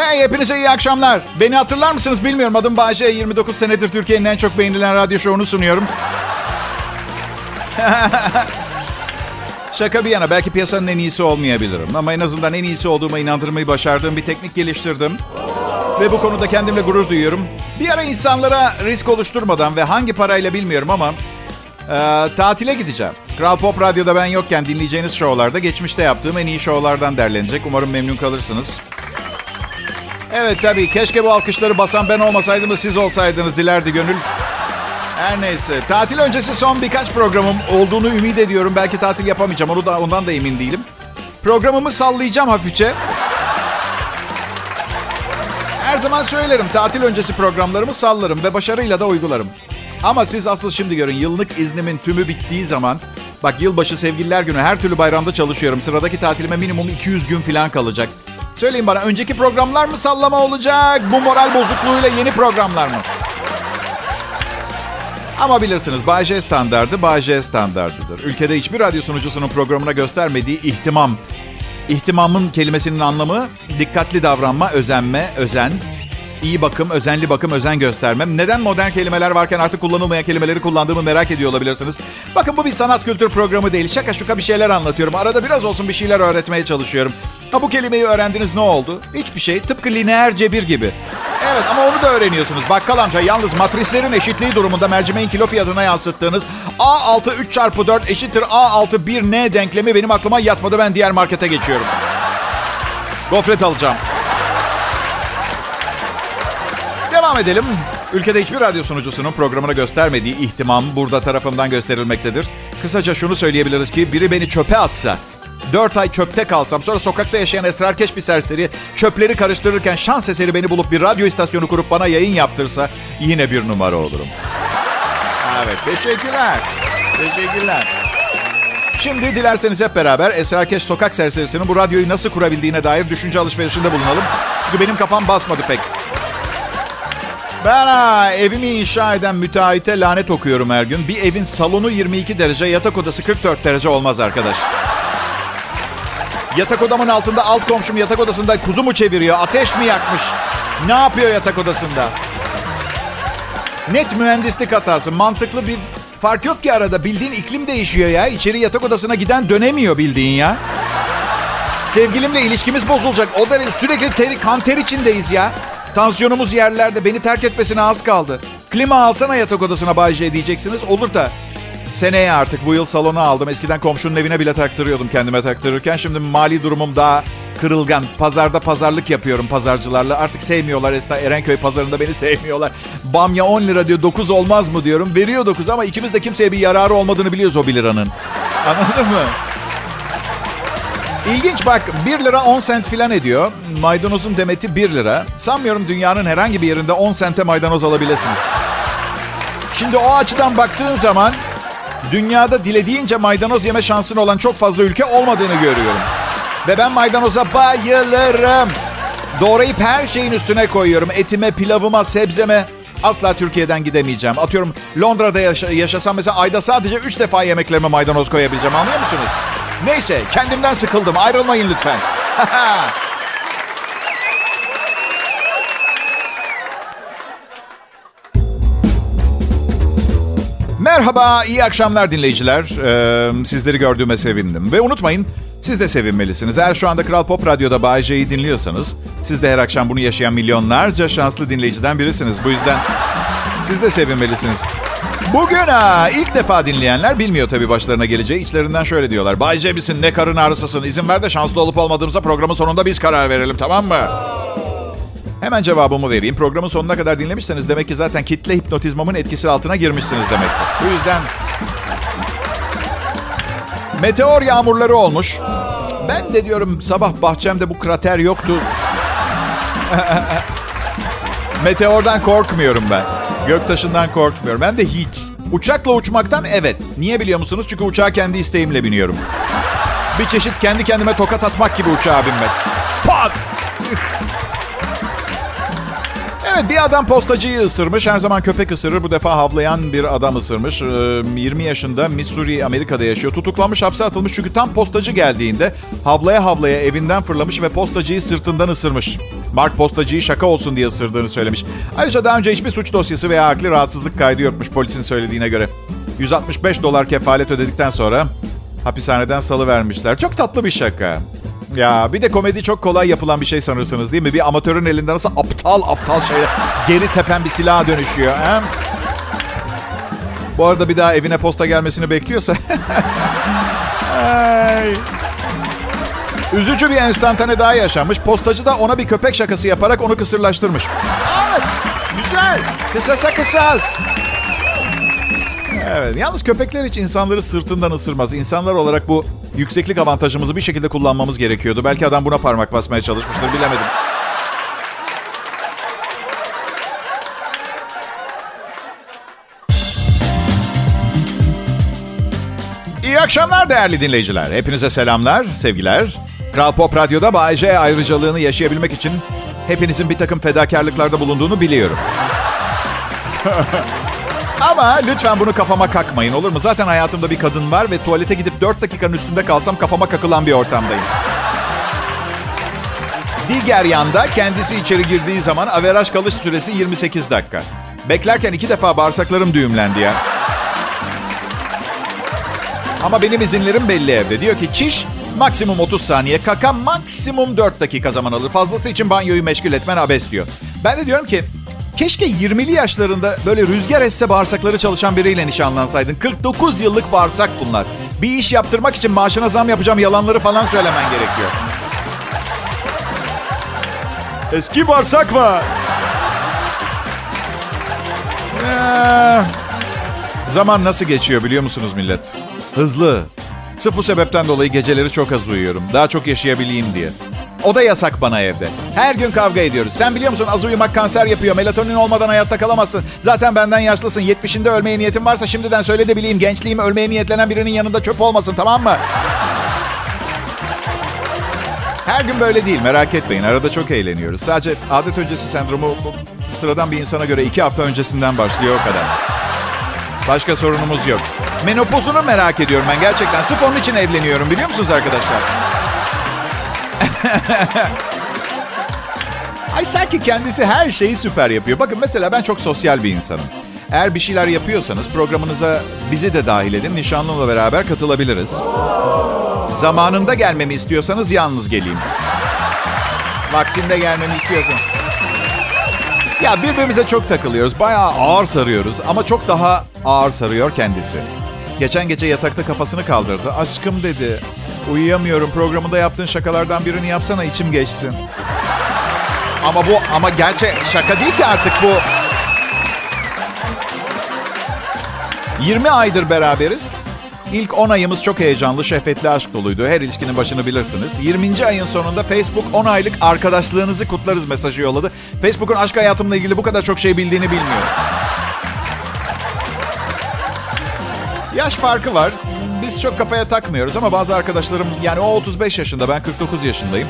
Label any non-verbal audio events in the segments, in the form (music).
Hey hepinize iyi akşamlar. Beni hatırlar mısınız bilmiyorum. Adım Bayce. 29 senedir Türkiye'nin en çok beğenilen radyo şovunu sunuyorum. (laughs) Şaka bir yana belki piyasanın en iyisi olmayabilirim. Ama en azından en iyisi olduğuma inandırmayı başardığım bir teknik geliştirdim. Ve bu konuda kendimle gurur duyuyorum. Bir ara insanlara risk oluşturmadan ve hangi parayla bilmiyorum ama e, tatile gideceğim. Kral Pop Radyo'da ben yokken dinleyeceğiniz şovlarda geçmişte yaptığım en iyi şovlardan derlenecek. Umarım memnun kalırsınız. Evet tabii keşke bu alkışları basan ben olmasaydım da siz olsaydınız dilerdi gönül. Her neyse. Tatil öncesi son birkaç programım olduğunu ümit ediyorum. Belki tatil yapamayacağım. Onu da, ondan da emin değilim. Programımı sallayacağım hafifçe. Her zaman söylerim. Tatil öncesi programlarımı sallarım ve başarıyla da uygularım. Ama siz asıl şimdi görün. Yıllık iznimin tümü bittiği zaman... Bak yılbaşı sevgililer günü her türlü bayramda çalışıyorum. Sıradaki tatilime minimum 200 gün falan kalacak. Söyleyin bana önceki programlar mı sallama olacak? Bu moral bozukluğuyla yeni programlar mı? Ama bilirsiniz J standardı J standardıdır. Ülkede hiçbir radyo sunucusunun programına göstermediği ihtimam. İhtimamın kelimesinin anlamı dikkatli davranma, özenme, özen, iyi bakım, özenli bakım, özen göstermem. Neden modern kelimeler varken artık kullanılmayan kelimeleri kullandığımı merak ediyor olabilirsiniz. Bakın bu bir sanat kültür programı değil. Şaka şuka bir şeyler anlatıyorum. Arada biraz olsun bir şeyler öğretmeye çalışıyorum. Ha bu kelimeyi öğrendiniz ne oldu? Hiçbir şey. Tıpkı lineer cebir gibi. Evet ama onu da öğreniyorsunuz. Bakkal amca yalnız matrislerin eşitliği durumunda mercimeğin kilo fiyatına yansıttığınız A6 3 çarpı 4 eşittir A6 1N denklemi benim aklıma yatmadı. Ben diğer markete geçiyorum. Gofret alacağım. Devam edelim. Ülkede hiçbir radyo sunucusunun programına göstermediği ihtimam burada tarafımdan gösterilmektedir. Kısaca şunu söyleyebiliriz ki biri beni çöpe atsa, 4 ay çöpte kalsam, sonra sokakta yaşayan esrarkeş bir serseri çöpleri karıştırırken şans eseri beni bulup bir radyo istasyonu kurup bana yayın yaptırsa yine bir numara olurum. Evet, teşekkürler. Teşekkürler. Şimdi dilerseniz hep beraber esrarkeş sokak serserisinin bu radyoyu nasıl kurabildiğine dair düşünce alışverişinde bulunalım. Çünkü benim kafam basmadı pek. Ben ha, evimi inşa eden müteahhite lanet okuyorum her gün. Bir evin salonu 22 derece, yatak odası 44 derece olmaz arkadaş. Yatak odamın altında alt komşum yatak odasında kuzu mu çeviriyor, ateş mi yakmış? Ne yapıyor yatak odasında? Net mühendislik hatası. Mantıklı bir fark yok ki arada. Bildiğin iklim değişiyor ya. İçeri yatak odasına giden dönemiyor bildiğin ya. Sevgilimle ilişkimiz bozulacak. O da sürekli teri, kan ter içindeyiz ya. Tansiyonumuz yerlerde. Beni terk etmesine az kaldı. Klima alsana yatak odasına Bay J diyeceksiniz. Olur da seneye artık bu yıl salona aldım. Eskiden komşunun evine bile taktırıyordum kendime taktırırken. Şimdi mali durumum daha kırılgan. Pazarda pazarlık yapıyorum pazarcılarla. Artık sevmiyorlar Esna Erenköy pazarında beni sevmiyorlar. Bamya 10 lira diyor 9 olmaz mı diyorum. Veriyor 9 ama ikimiz de kimseye bir yararı olmadığını biliyoruz o 1 liranın. Anladın mı? İlginç bak 1 lira 10 sent filan ediyor. Maydanozun demeti 1 lira. Sanmıyorum dünyanın herhangi bir yerinde 10 sente maydanoz alabilirsiniz. Şimdi o açıdan baktığın zaman dünyada dilediğince maydanoz yeme şansın olan çok fazla ülke olmadığını görüyorum. Ve ben maydanoza bayılırım. Doğrayıp her şeyin üstüne koyuyorum. Etime, pilavıma, sebzeme. Asla Türkiye'den gidemeyeceğim. Atıyorum Londra'da yaşa- yaşasam mesela ayda sadece 3 defa yemeklerime maydanoz koyabileceğim. Anlıyor musunuz? Neyse kendimden sıkıldım. Ayrılmayın lütfen. (laughs) Merhaba, iyi akşamlar dinleyiciler. Ee, sizleri gördüğüme sevindim. Ve unutmayın, siz de sevinmelisiniz. Eğer şu anda Kral Pop Radyo'da Bay J'yi dinliyorsanız, siz de her akşam bunu yaşayan milyonlarca şanslı dinleyiciden birisiniz. Bu yüzden siz de sevinmelisiniz. Bugün ha, ilk defa dinleyenler bilmiyor tabii başlarına geleceği. İçlerinden şöyle diyorlar. Bay J misin, ne karın ağrısısın? İzin ver de şanslı olup olmadığımıza programın sonunda biz karar verelim, tamam mı? Hemen cevabımı vereyim. Programın sonuna kadar dinlemişseniz demek ki zaten kitle hipnotizmamın etkisi altına girmişsiniz demektir. Bu yüzden... Meteor yağmurları olmuş. Ben de diyorum sabah bahçemde bu krater yoktu. (laughs) Meteordan korkmuyorum ben. Göktaşından korkmuyorum. Ben de hiç. Uçakla uçmaktan evet. Niye biliyor musunuz? Çünkü uçağa kendi isteğimle biniyorum. Bir çeşit kendi kendime tokat atmak gibi uçağa binmek. Pat! Evet bir adam postacıyı ısırmış. Her zaman köpek ısırır. Bu defa havlayan bir adam ısırmış. 20 yaşında Missouri, Amerika'da yaşıyor. Tutuklanmış, hapse atılmış. Çünkü tam postacı geldiğinde havlaya havlaya evinden fırlamış ve postacıyı sırtından ısırmış. Mark postacıyı şaka olsun diye ısırdığını söylemiş. Ayrıca daha önce hiçbir suç dosyası veya akli rahatsızlık kaydı yokmuş polisin söylediğine göre. 165 dolar kefalet ödedikten sonra hapishaneden salı vermişler. Çok tatlı bir şaka. Ya bir de komedi çok kolay yapılan bir şey sanırsınız değil mi? Bir amatörün elinde nasıl aptal aptal şeyler geri tepen bir silaha dönüşüyor. He? Bu arada bir daha evine posta gelmesini bekliyorsa. (laughs) Ay. Üzücü bir enstantane daha yaşanmış. Postacı da ona bir köpek şakası yaparak onu kısırlaştırmış. Evet, güzel. Kısasa kısas. Evet, yalnız köpekler hiç insanları sırtından ısırmaz. İnsanlar olarak bu yükseklik avantajımızı bir şekilde kullanmamız gerekiyordu. Belki adam buna parmak basmaya çalışmıştır, bilemedim. İyi akşamlar değerli dinleyiciler. Hepinize selamlar, sevgiler. Kral Pop Radyo'da Bay ayrıcalığını yaşayabilmek için hepinizin bir takım fedakarlıklarda bulunduğunu biliyorum. (laughs) Ama lütfen bunu kafama kakmayın olur mu? Zaten hayatımda bir kadın var ve tuvalete gidip 4 dakikanın üstünde kalsam kafama kakılan bir ortamdayım. Diğer yanda kendisi içeri girdiği zaman averaj kalış süresi 28 dakika. Beklerken iki defa bağırsaklarım düğümlendi ya. Ama benim izinlerim belli evde. Diyor ki çiş maksimum 30 saniye, kaka maksimum 4 dakika zaman alır. Fazlası için banyoyu meşgul etmen abes diyor. Ben de diyorum ki keşke 20'li yaşlarında böyle rüzgar esse bağırsakları çalışan biriyle nişanlansaydın. 49 yıllık bağırsak bunlar. Bir iş yaptırmak için maaşına zam yapacağım yalanları falan söylemen gerekiyor. Eski bağırsak var. Ee, zaman nasıl geçiyor biliyor musunuz millet? Hızlı. Sırf bu sebepten dolayı geceleri çok az uyuyorum. Daha çok yaşayabileyim diye. O da yasak bana evde. Her gün kavga ediyoruz. Sen biliyor musun az uyumak kanser yapıyor. Melatonin olmadan hayatta kalamazsın. Zaten benden yaşlısın. 70'inde ölmeye niyetin varsa şimdiden söyle de bileyim. Gençliğim ölmeye niyetlenen birinin yanında çöp olmasın tamam mı? Her gün böyle değil merak etmeyin. Arada çok eğleniyoruz. Sadece adet öncesi sendromu sıradan bir insana göre iki hafta öncesinden başlıyor o kadar. Başka sorunumuz yok. Menopozunu merak ediyorum ben gerçekten. Sırf onun için evleniyorum biliyor musunuz arkadaşlar? (laughs) Ay sanki kendisi her şeyi süper yapıyor. Bakın mesela ben çok sosyal bir insanım. Eğer bir şeyler yapıyorsanız programınıza bizi de dahil edin. Nişanlımla beraber katılabiliriz. Zamanında gelmemi istiyorsanız yalnız geleyim. Vaktinde gelmemi istiyorsanız. Ya birbirimize çok takılıyoruz. Bayağı ağır sarıyoruz ama çok daha ağır sarıyor kendisi. Geçen gece yatakta kafasını kaldırdı. Aşkım dedi. Uyuyamıyorum. Programında yaptığın şakalardan birini yapsana içim geçsin. Ama bu ama gerçek şaka değil ki artık bu. 20 aydır beraberiz. İlk 10 ayımız çok heyecanlı, şehvetli aşk doluydu. Her ilişkinin başını bilirsiniz. 20. ayın sonunda Facebook 10 aylık arkadaşlığınızı kutlarız mesajı yolladı. Facebook'un aşk hayatımla ilgili bu kadar çok şey bildiğini bilmiyorum. Yaş farkı var. Biz çok kafaya takmıyoruz ama bazı arkadaşlarım yani o 35 yaşında ben 49 yaşındayım.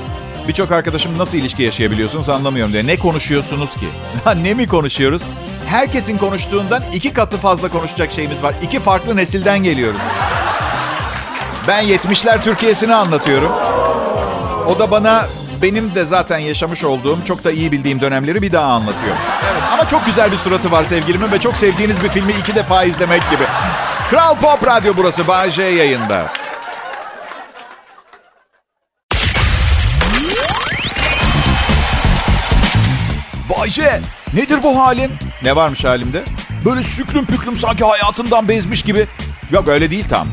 Birçok arkadaşım nasıl ilişki yaşayabiliyorsunuz anlamıyorum diye. Ne konuşuyorsunuz ki? (laughs) ne mi konuşuyoruz? Herkesin konuştuğundan iki katı fazla konuşacak şeyimiz var. İki farklı nesilden geliyorum. Ben 70'ler Türkiye'sini anlatıyorum. O da bana benim de zaten yaşamış olduğum, çok da iyi bildiğim dönemleri bir daha anlatıyor. Evet, ama çok güzel bir suratı var sevgilimin ve çok sevdiğiniz bir filmi iki defa izlemek gibi. Kral Pop Radyo burası, Bay J yayında. Bayce nedir bu halin? Ne varmış halimde? Böyle süklüm püklüm sanki hayatından bezmiş gibi. Yok öyle değil tam.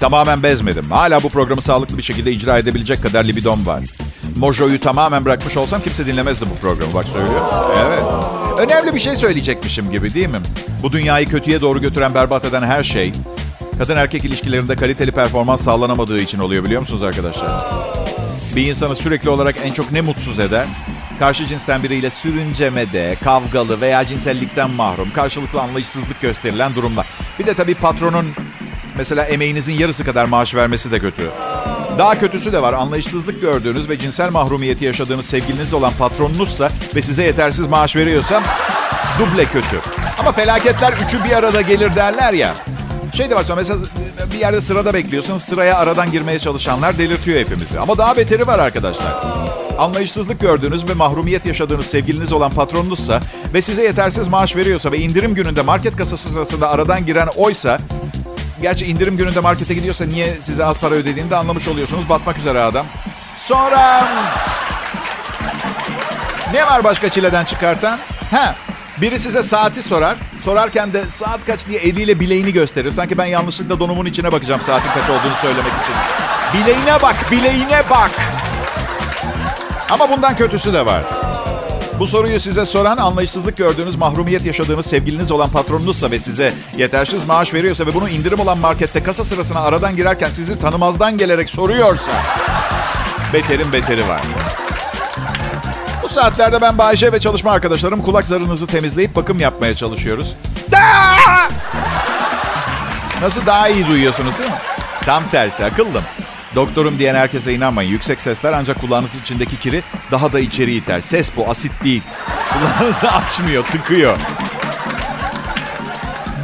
Tamamen bezmedim. Hala bu programı sağlıklı bir şekilde icra edebilecek kadar libidom var. Mojo'yu tamamen bırakmış olsam kimse dinlemezdi bu programı bak söylüyor. Evet. Önemli bir şey söyleyecekmişim gibi değil mi? Bu dünyayı kötüye doğru götüren berbat eden her şey kadın erkek ilişkilerinde kaliteli performans sağlanamadığı için oluyor biliyor musunuz arkadaşlar? Bir insanı sürekli olarak en çok ne mutsuz eder? Karşı cinsten biriyle sürüncemede, kavgalı veya cinsellikten mahrum, karşılıklı anlayışsızlık gösterilen durumlar. Bir de tabii patronun mesela emeğinizin yarısı kadar maaş vermesi de kötü. Daha kötüsü de var. Anlayışsızlık gördüğünüz ve cinsel mahrumiyeti yaşadığınız sevgiliniz olan patronunuzsa ve size yetersiz maaş veriyorsa Duble kötü. Ama felaketler üçü bir arada gelir derler ya. Şey de var mesela bir yerde sırada bekliyorsun. Sıraya aradan girmeye çalışanlar delirtiyor hepimizi. Ama daha beteri var arkadaşlar. Anlayışsızlık gördüğünüz ve mahrumiyet yaşadığınız sevgiliniz olan patronunuzsa ve size yetersiz maaş veriyorsa ve indirim gününde market kasası sırasında aradan giren oysa Gerçi indirim gününde markete gidiyorsa niye size az para ödediğini de anlamış oluyorsunuz. Batmak üzere adam. Sonra... Ne var başka çileden çıkartan? Ha, biri size saati sorar. Sorarken de saat kaç diye eliyle bileğini gösterir. Sanki ben yanlışlıkla donumun içine bakacağım saatin kaç olduğunu söylemek için. Bileğine bak, bileğine bak. Ama bundan kötüsü de var. Bu soruyu size soran anlayışsızlık gördüğünüz, mahrumiyet yaşadığınız sevgiliniz olan patronunuzsa ve size yetersiz maaş veriyorsa ve bunu indirim olan markette kasa sırasına aradan girerken sizi tanımazdan gelerek soruyorsa beterin beteri var. Bu saatlerde ben Bayce ve çalışma arkadaşlarım kulak zarınızı temizleyip bakım yapmaya çalışıyoruz. Nasıl daha iyi duyuyorsunuz değil mi? Tam tersi akıllım. Doktorum diyen herkese inanmayın. Yüksek sesler ancak kulağınızın içindeki kiri daha da içeri iter. Ses bu, asit değil. Kulağınızı (laughs) açmıyor, tıkıyor.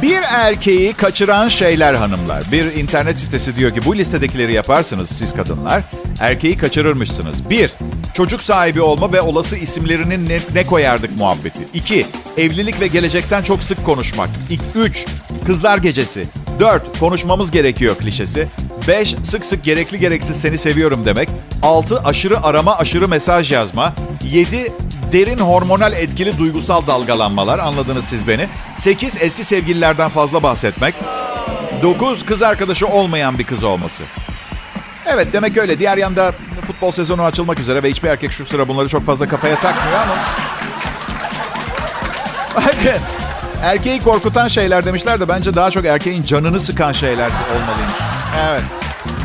Bir erkeği kaçıran şeyler hanımlar. Bir internet sitesi diyor ki bu listedekileri yaparsınız siz kadınlar. Erkeği kaçırırmışsınız. Bir, çocuk sahibi olma ve olası isimlerinin ne, ne koyardık muhabbeti. İki, evlilik ve gelecekten çok sık konuşmak. İk, üç, kızlar gecesi. Dört, konuşmamız gerekiyor klişesi. 5. Sık sık gerekli gereksiz seni seviyorum demek. 6. Aşırı arama, aşırı mesaj yazma. 7. Derin hormonal etkili duygusal dalgalanmalar. Anladınız siz beni. 8. Eski sevgililerden fazla bahsetmek. 9. Kız arkadaşı olmayan bir kız olması. Evet demek öyle. Diğer yanda futbol sezonu açılmak üzere ve hiçbir erkek şu sıra bunları çok fazla kafaya takmıyor ama... Erkeği korkutan şeyler demişler de bence daha çok erkeğin canını sıkan şeyler olmalıymış. Evet.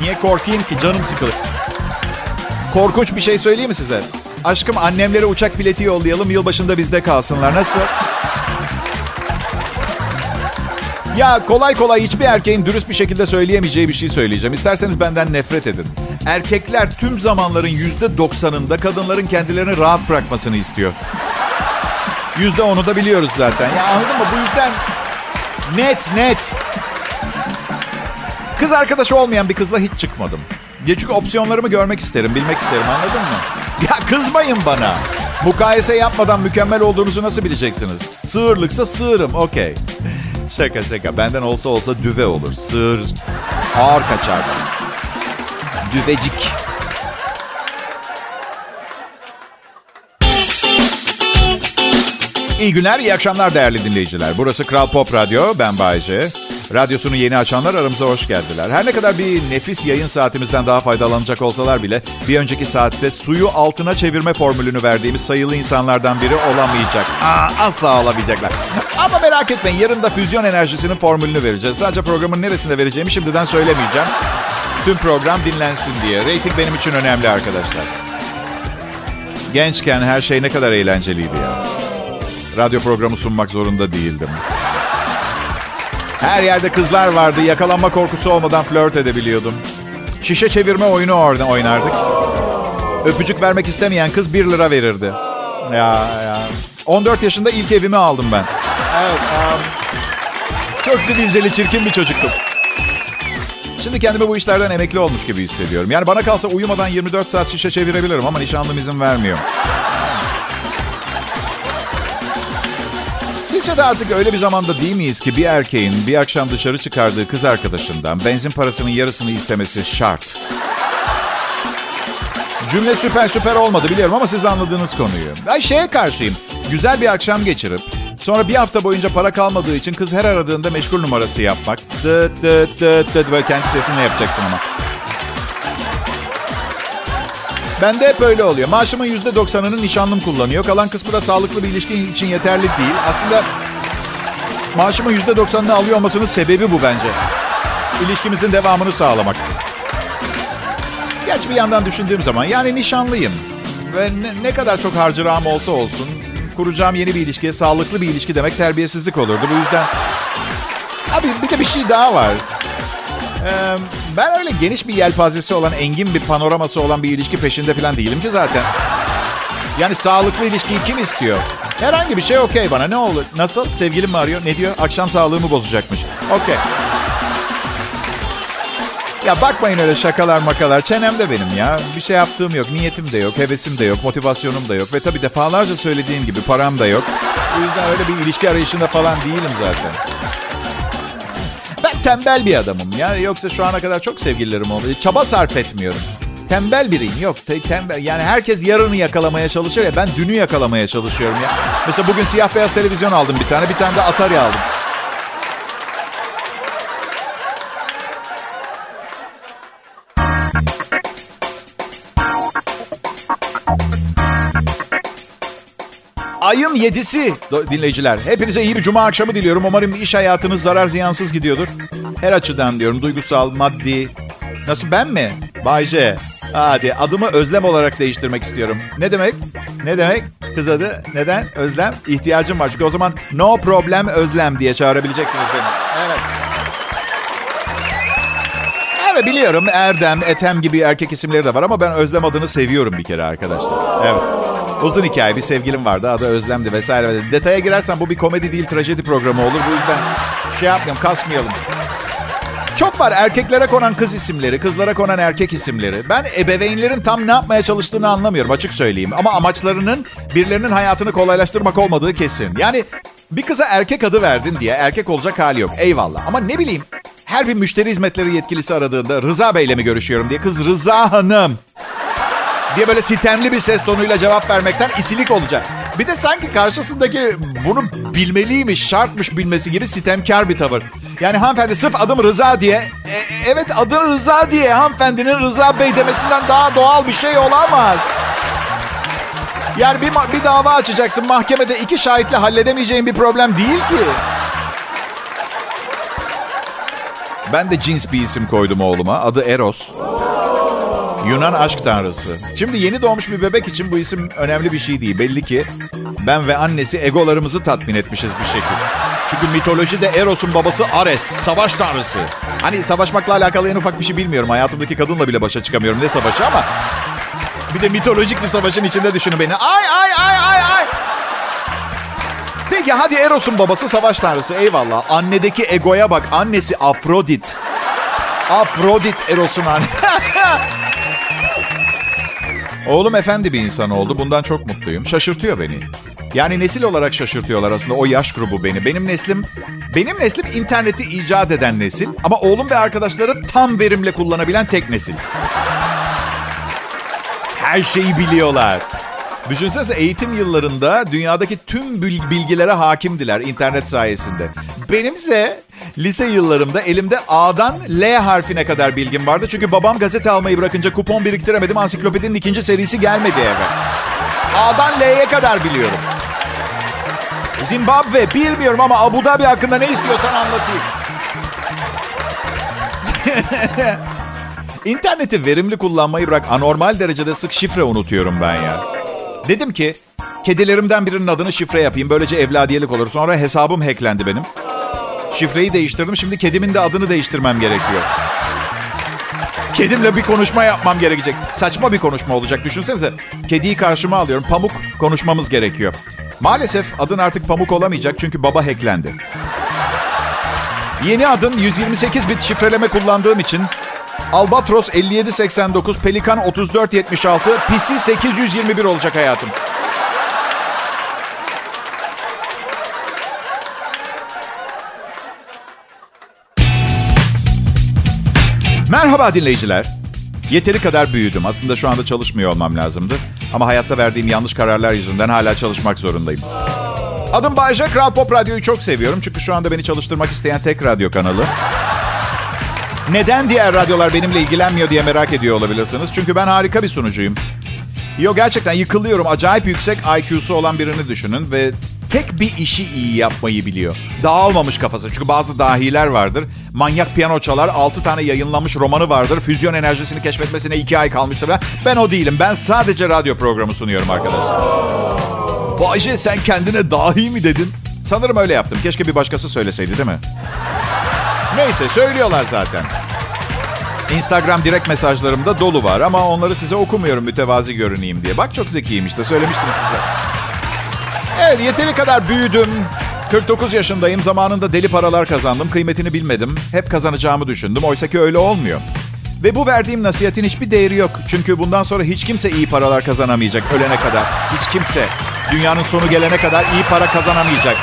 Niye korkayım ki? Canım sıkılır. Korkunç bir şey söyleyeyim mi size? Aşkım annemlere uçak bileti yollayalım. Yılbaşında bizde kalsınlar. Nasıl? Ya kolay kolay hiçbir erkeğin dürüst bir şekilde söyleyemeyeceği bir şey söyleyeceğim. İsterseniz benden nefret edin. Erkekler tüm zamanların yüzde doksanında kadınların kendilerini rahat bırakmasını istiyor. Yüzde onu da biliyoruz zaten. Ya anladın mı? Bu yüzden net net Kız arkadaşı olmayan bir kızla hiç çıkmadım. Ya çünkü opsiyonlarımı görmek isterim, bilmek isterim anladın mı? Ya kızmayın bana. Mukayese yapmadan mükemmel olduğunuzu nasıl bileceksiniz? Sığırlıksa sığırım, okey. (laughs) Şaka şaka. Benden olsa olsa düve olur. Sığır ağır kaçar. Düvecik. İyi günler, iyi akşamlar değerli dinleyiciler. Burası Kral Pop Radyo, ben Bayece. Radyosunu yeni açanlar aramıza hoş geldiler. Her ne kadar bir nefis yayın saatimizden daha faydalanacak olsalar bile bir önceki saatte suyu altına çevirme formülünü verdiğimiz sayılı insanlardan biri olamayacak. Aa, asla olamayacaklar. Ama merak etmeyin yarın da füzyon enerjisinin formülünü vereceğiz. Sadece programın neresinde vereceğimi şimdiden söylemeyeceğim. Tüm program dinlensin diye. Rating benim için önemli arkadaşlar. Gençken her şey ne kadar eğlenceliydi ya. Radyo programı sunmak zorunda değildim. Her yerde kızlar vardı. Yakalanma korkusu olmadan flört edebiliyordum. Şişe çevirme oyunu orada oynardık. Öpücük vermek istemeyen kız 1 lira verirdi. Ya ya. 14 yaşında ilk evimi aldım ben. Evet. Um, çok sivilceli, çirkin bir çocuktum. Şimdi kendimi bu işlerden emekli olmuş gibi hissediyorum. Yani bana kalsa uyumadan 24 saat şişe çevirebilirim ama nişanlım izin vermiyor. Sizce de artık öyle bir zamanda değil miyiz ki bir erkeğin bir akşam dışarı çıkardığı kız arkadaşından benzin parasının yarısını istemesi şart? Cümle süper süper olmadı biliyorum ama siz anladığınız konuyu. Ben şeye karşıyım. Güzel bir akşam geçirip sonra bir hafta boyunca para kalmadığı için kız her aradığında meşgul numarası yapmak. Dıt dıt dıt dıt böyle kendi sesini yapacaksın ama. Ben de hep öyle oluyor. Maaşımın yüzde doksanını nişanlım kullanıyor. Kalan kısmı da sağlıklı bir ilişki için yeterli değil. Aslında maaşımın yüzde doksanını alıyor olmasının sebebi bu bence. İlişkimizin devamını sağlamak. Gerçi bir yandan düşündüğüm zaman yani nişanlıyım. Ve ne, ne kadar çok harcırağım olsa olsun kuracağım yeni bir ilişkiye sağlıklı bir ilişki demek terbiyesizlik olurdu. Bu yüzden... Abi bir de bir şey daha var. Ben öyle geniş bir yelpazesi olan, engin bir panoraması olan bir ilişki peşinde falan değilim ki zaten. Yani sağlıklı ilişkiyi kim istiyor? Herhangi bir şey okey bana. Ne olur? Nasıl? Sevgilim mi arıyor? Ne diyor? Akşam sağlığımı bozacakmış. Okey. Ya bakmayın öyle şakalar makalar. Çenemde benim ya. Bir şey yaptığım yok. Niyetim de yok. Hevesim de yok. Motivasyonum da yok. Ve tabii defalarca söylediğim gibi param da yok. O yüzden öyle bir ilişki arayışında falan değilim zaten. Tembel bir adamım ya. Yoksa şu ana kadar çok sevgililerim oldu. Çaba sarf etmiyorum. Tembel biriyim. Yok tembel. Yani herkes yarını yakalamaya çalışıyor ya. Ben dünü yakalamaya çalışıyorum ya. Mesela bugün siyah beyaz televizyon aldım bir tane. Bir tane de Atari aldım. Ayın 7'si dinleyiciler. Hepinize iyi bir cuma akşamı diliyorum. Umarım iş hayatınız zarar ziyansız gidiyordur. Her açıdan diyorum. Duygusal, maddi. Nasıl ben mi? Bayce. Hadi adımı Özlem olarak değiştirmek istiyorum. Ne demek? Ne demek? Kız adı. Neden? Özlem. İhtiyacım var. Çünkü o zaman no problem Özlem diye çağırabileceksiniz beni. Evet. Evet biliyorum Erdem, Etem gibi erkek isimleri de var ama ben Özlem adını seviyorum bir kere arkadaşlar. Evet. Uzun hikaye bir sevgilim vardı adı Özlem'di vesaire. Detaya girersen bu bir komedi değil trajedi programı olur. Bu yüzden şey yapmayalım kasmayalım. Çok var erkeklere konan kız isimleri, kızlara konan erkek isimleri. Ben ebeveynlerin tam ne yapmaya çalıştığını anlamıyorum açık söyleyeyim. Ama amaçlarının birilerinin hayatını kolaylaştırmak olmadığı kesin. Yani bir kıza erkek adı verdin diye erkek olacak hali yok. Eyvallah. Ama ne bileyim her bir müşteri hizmetleri yetkilisi aradığında Rıza Bey'le mi görüşüyorum diye kız Rıza Hanım diye böyle sitemli bir ses tonuyla cevap vermekten isilik olacak. Bir de sanki karşısındaki bunu bilmeliymiş, şartmış bilmesi gibi sitemkar bir tavır. Yani hanımefendi sırf adım Rıza diye, e, evet adın Rıza diye hanımefendinin Rıza Bey demesinden daha doğal bir şey olamaz. Yani bir, bir dava açacaksın mahkemede iki şahitle halledemeyeceğin bir problem değil ki. Ben de cins bir isim koydum oğluma. Adı Eros. Yunan aşk tanrısı. Şimdi yeni doğmuş bir bebek için bu isim önemli bir şey değil. Belli ki ben ve annesi egolarımızı tatmin etmişiz bir şekilde. Çünkü mitolojide Eros'un babası Ares, savaş tanrısı. Hani savaşmakla alakalı en ufak bir şey bilmiyorum. Hayatımdaki kadınla bile başa çıkamıyorum. Ne savaşı ama... Bir de mitolojik bir savaşın içinde düşünün beni. Ay ay ay ay ay. Peki hadi Eros'un babası savaş tanrısı. Eyvallah. Annedeki egoya bak. Annesi Afrodit. Afrodit Eros'un anne. (laughs) Oğlum efendi bir insan oldu. Bundan çok mutluyum. Şaşırtıyor beni. Yani nesil olarak şaşırtıyorlar aslında o yaş grubu beni. Benim neslim benim neslim interneti icat eden nesil ama oğlum ve arkadaşları tam verimle kullanabilen tek nesil. Her şeyi biliyorlar. Düşünsenize eğitim yıllarında dünyadaki tüm bilgilere hakimdiler internet sayesinde. Benimse lise yıllarımda elimde A'dan L harfine kadar bilgim vardı. Çünkü babam gazete almayı bırakınca kupon biriktiremedim. Ansiklopedinin ikinci serisi gelmedi eve. A'dan L'ye kadar biliyorum. Zimbabwe bilmiyorum ama Abu Dhabi hakkında ne istiyorsan anlatayım. (laughs) İnterneti verimli kullanmayı bırak anormal derecede sık şifre unutuyorum ben ya. Dedim ki kedilerimden birinin adını şifre yapayım. Böylece evladiyelik olur. Sonra hesabım hacklendi benim. Şifreyi değiştirdim. Şimdi kedimin de adını değiştirmem gerekiyor. Kedimle bir konuşma yapmam gerekecek. Saçma bir konuşma olacak. Düşünsenize. Kediyi karşıma alıyorum. Pamuk konuşmamız gerekiyor. Maalesef adın artık Pamuk olamayacak çünkü baba hacklendi. Yeni adın 128 bit şifreleme kullandığım için Albatros 5789, Pelikan 3476, Pisi 821 olacak hayatım. Merhaba dinleyiciler. Yeteri kadar büyüdüm. Aslında şu anda çalışmıyor olmam lazımdı. Ama hayatta verdiğim yanlış kararlar yüzünden hala çalışmak zorundayım. Adım Bayece. Kral Pop Radyo'yu çok seviyorum. Çünkü şu anda beni çalıştırmak isteyen tek radyo kanalı. Neden diğer radyolar benimle ilgilenmiyor diye merak ediyor olabilirsiniz. Çünkü ben harika bir sunucuyum. Yo gerçekten yıkılıyorum. Acayip yüksek IQ'su olan birini düşünün ve tek bir işi iyi yapmayı biliyor. Dağılmamış kafası. Çünkü bazı dahiler vardır. Manyak piyano çalar. 6 tane yayınlanmış romanı vardır. Füzyon enerjisini keşfetmesine 2 ay kalmıştır. Ben o değilim. Ben sadece radyo programı sunuyorum arkadaşlar. Bayce sen kendine dahi mi dedin? Sanırım öyle yaptım. Keşke bir başkası söyleseydi değil mi? Neyse söylüyorlar zaten. Instagram direkt mesajlarımda dolu var ama onları size okumuyorum mütevazi görüneyim diye. Bak çok zekiyim işte söylemiştim size. Evet yeteri kadar büyüdüm. 49 yaşındayım. Zamanında deli paralar kazandım. Kıymetini bilmedim. Hep kazanacağımı düşündüm. Oysa ki öyle olmuyor. Ve bu verdiğim nasihatin hiçbir değeri yok. Çünkü bundan sonra hiç kimse iyi paralar kazanamayacak ölene kadar. Hiç kimse. Dünyanın sonu gelene kadar iyi para kazanamayacak.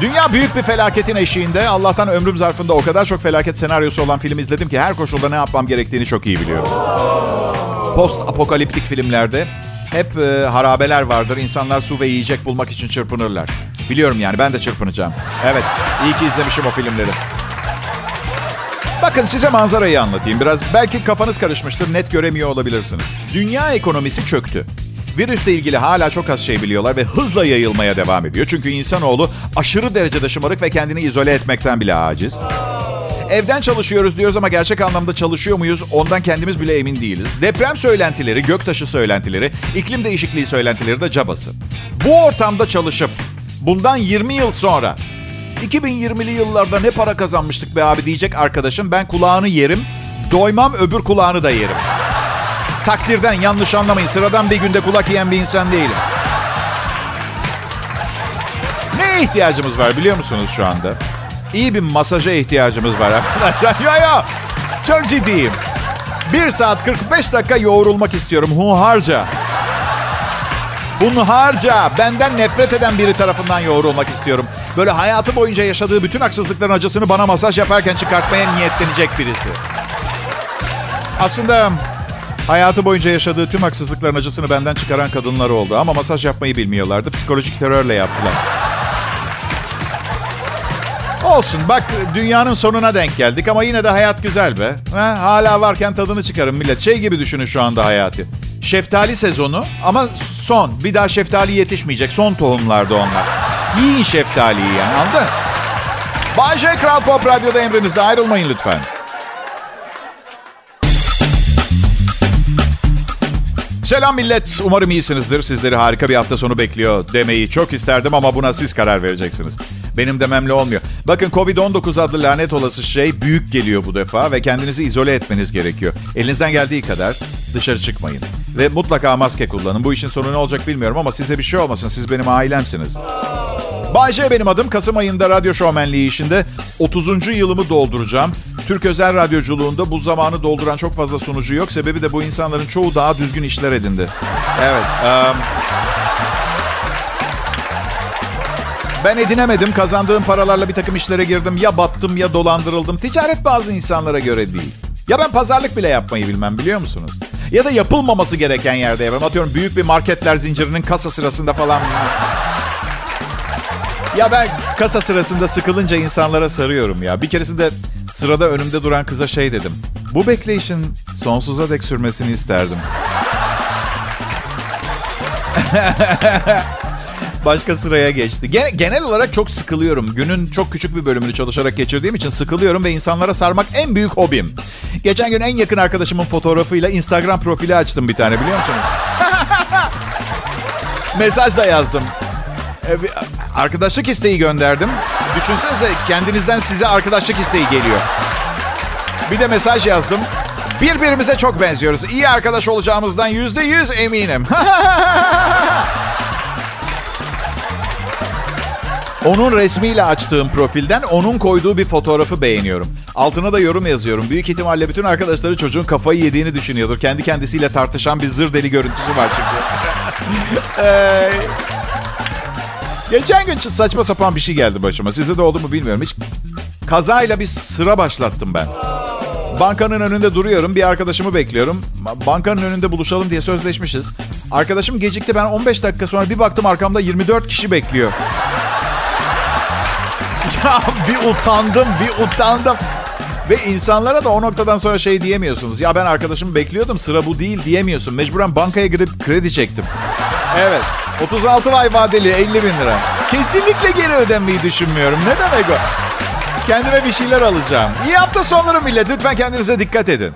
Dünya büyük bir felaketin eşiğinde. Allah'tan ömrüm zarfında o kadar çok felaket senaryosu olan film izledim ki her koşulda ne yapmam gerektiğini çok iyi biliyorum. Post apokaliptik filmlerde hep e, harabeler vardır. İnsanlar su ve yiyecek bulmak için çırpınırlar. Biliyorum yani ben de çırpınacağım. Evet iyi ki izlemişim o filmleri. Bakın size manzarayı anlatayım biraz. Belki kafanız karışmıştır, net göremiyor olabilirsiniz. Dünya ekonomisi çöktü. Virüsle ilgili hala çok az şey biliyorlar ve hızla yayılmaya devam ediyor. Çünkü insanoğlu aşırı derecede şımarık ve kendini izole etmekten bile aciz. Evden çalışıyoruz diyoruz ama gerçek anlamda çalışıyor muyuz ondan kendimiz bile emin değiliz. Deprem söylentileri, göktaşı söylentileri, iklim değişikliği söylentileri de cabası. Bu ortamda çalışıp bundan 20 yıl sonra 2020'li yıllarda ne para kazanmıştık be abi diyecek arkadaşım ben kulağını yerim, doymam öbür kulağını da yerim. Takdirden yanlış anlamayın sıradan bir günde kulak yiyen bir insan değilim. Neye ihtiyacımız var biliyor musunuz şu anda? İyi bir masaja ihtiyacımız var arkadaşlar. (laughs) Yo yo. Çok ciddiyim. 1 saat 45 dakika yoğrulmak istiyorum hunharca. Hunharca. Benden nefret eden biri tarafından yoğrulmak istiyorum. Böyle hayatı boyunca yaşadığı bütün haksızlıkların acısını bana masaj yaparken çıkartmaya niyetlenecek birisi. Aslında hayatı boyunca yaşadığı tüm haksızlıkların acısını benden çıkaran kadınlar oldu. Ama masaj yapmayı bilmiyorlardı. Psikolojik terörle yaptılar. Olsun bak dünyanın sonuna denk geldik ama yine de hayat güzel be. Ha, hala varken tadını çıkarın millet. Şey gibi düşünün şu anda hayatı. Şeftali sezonu ama son. Bir daha şeftali yetişmeyecek. Son tohumlarda onlar. Yiyin şeftaliyi yani anladın? Bay J. Kral Pop Radyo'da emrinizde ayrılmayın lütfen. Selam millet. Umarım iyisinizdir. Sizleri harika bir hafta sonu bekliyor demeyi çok isterdim ama buna siz karar vereceksiniz. Benim dememle olmuyor. Bakın Covid-19 adlı lanet olası şey büyük geliyor bu defa ve kendinizi izole etmeniz gerekiyor. Elinizden geldiği kadar dışarı çıkmayın. Ve mutlaka maske kullanın. Bu işin sonu ne olacak bilmiyorum ama size bir şey olmasın. Siz benim ailemsiniz. Bayce benim adım. Kasım ayında radyo şovmenliği işinde 30. yılımı dolduracağım. Türk özel radyoculuğunda bu zamanı dolduran çok fazla sunucu yok. Sebebi de bu insanların çoğu daha düzgün işler edindi. Evet. Um, ben edinemedim. Kazandığım paralarla bir takım işlere girdim. Ya battım ya dolandırıldım. Ticaret bazı insanlara göre değil. Ya ben pazarlık bile yapmayı bilmem biliyor musunuz? Ya da yapılmaması gereken yerde yapıyorum. Atıyorum büyük bir marketler zincirinin kasa sırasında falan. Ya ben kasa sırasında sıkılınca insanlara sarıyorum ya. Bir keresinde sırada önümde duran kıza şey dedim. Bu bekleyişin sonsuza dek sürmesini isterdim. (laughs) Başka sıraya geçti. Genel olarak çok sıkılıyorum. Günün çok küçük bir bölümünü çalışarak geçirdiğim için sıkılıyorum ve insanlara sarmak en büyük hobim. Geçen gün en yakın arkadaşımın fotoğrafıyla Instagram profili açtım bir tane biliyor musunuz? (laughs) Mesaj da yazdım. Ee, arkadaşlık isteği gönderdim. Düşünsenize kendinizden size arkadaşlık isteği geliyor. Bir de mesaj yazdım. Birbirimize çok benziyoruz. İyi arkadaş olacağımızdan yüzde yüz eminim. (laughs) Onun resmiyle açtığım profilden onun koyduğu bir fotoğrafı beğeniyorum. Altına da yorum yazıyorum. Büyük ihtimalle bütün arkadaşları çocuğun kafayı yediğini düşünüyordur. Kendi kendisiyle tartışan bir zır deli görüntüsü var çünkü. (laughs) geçen gün saçma sapan bir şey geldi başıma. Size de oldu mu bilmiyorum. Hiç kazayla bir sıra başlattım ben. Bankanın önünde duruyorum. Bir arkadaşımı bekliyorum. Bankanın önünde buluşalım diye sözleşmişiz. Arkadaşım gecikti. Ben 15 dakika sonra bir baktım arkamda 24 kişi bekliyor. (laughs) Ya bir utandım, bir utandım. Ve insanlara da o noktadan sonra şey diyemiyorsunuz. Ya ben arkadaşımı bekliyordum sıra bu değil diyemiyorsun. Mecburen bankaya gidip kredi çektim. Evet 36 ay vadeli 50 bin lira. Kesinlikle geri ödemeyi düşünmüyorum. Ne demek o? Kendime bir şeyler alacağım. İyi hafta sonları millet. Lütfen kendinize dikkat edin.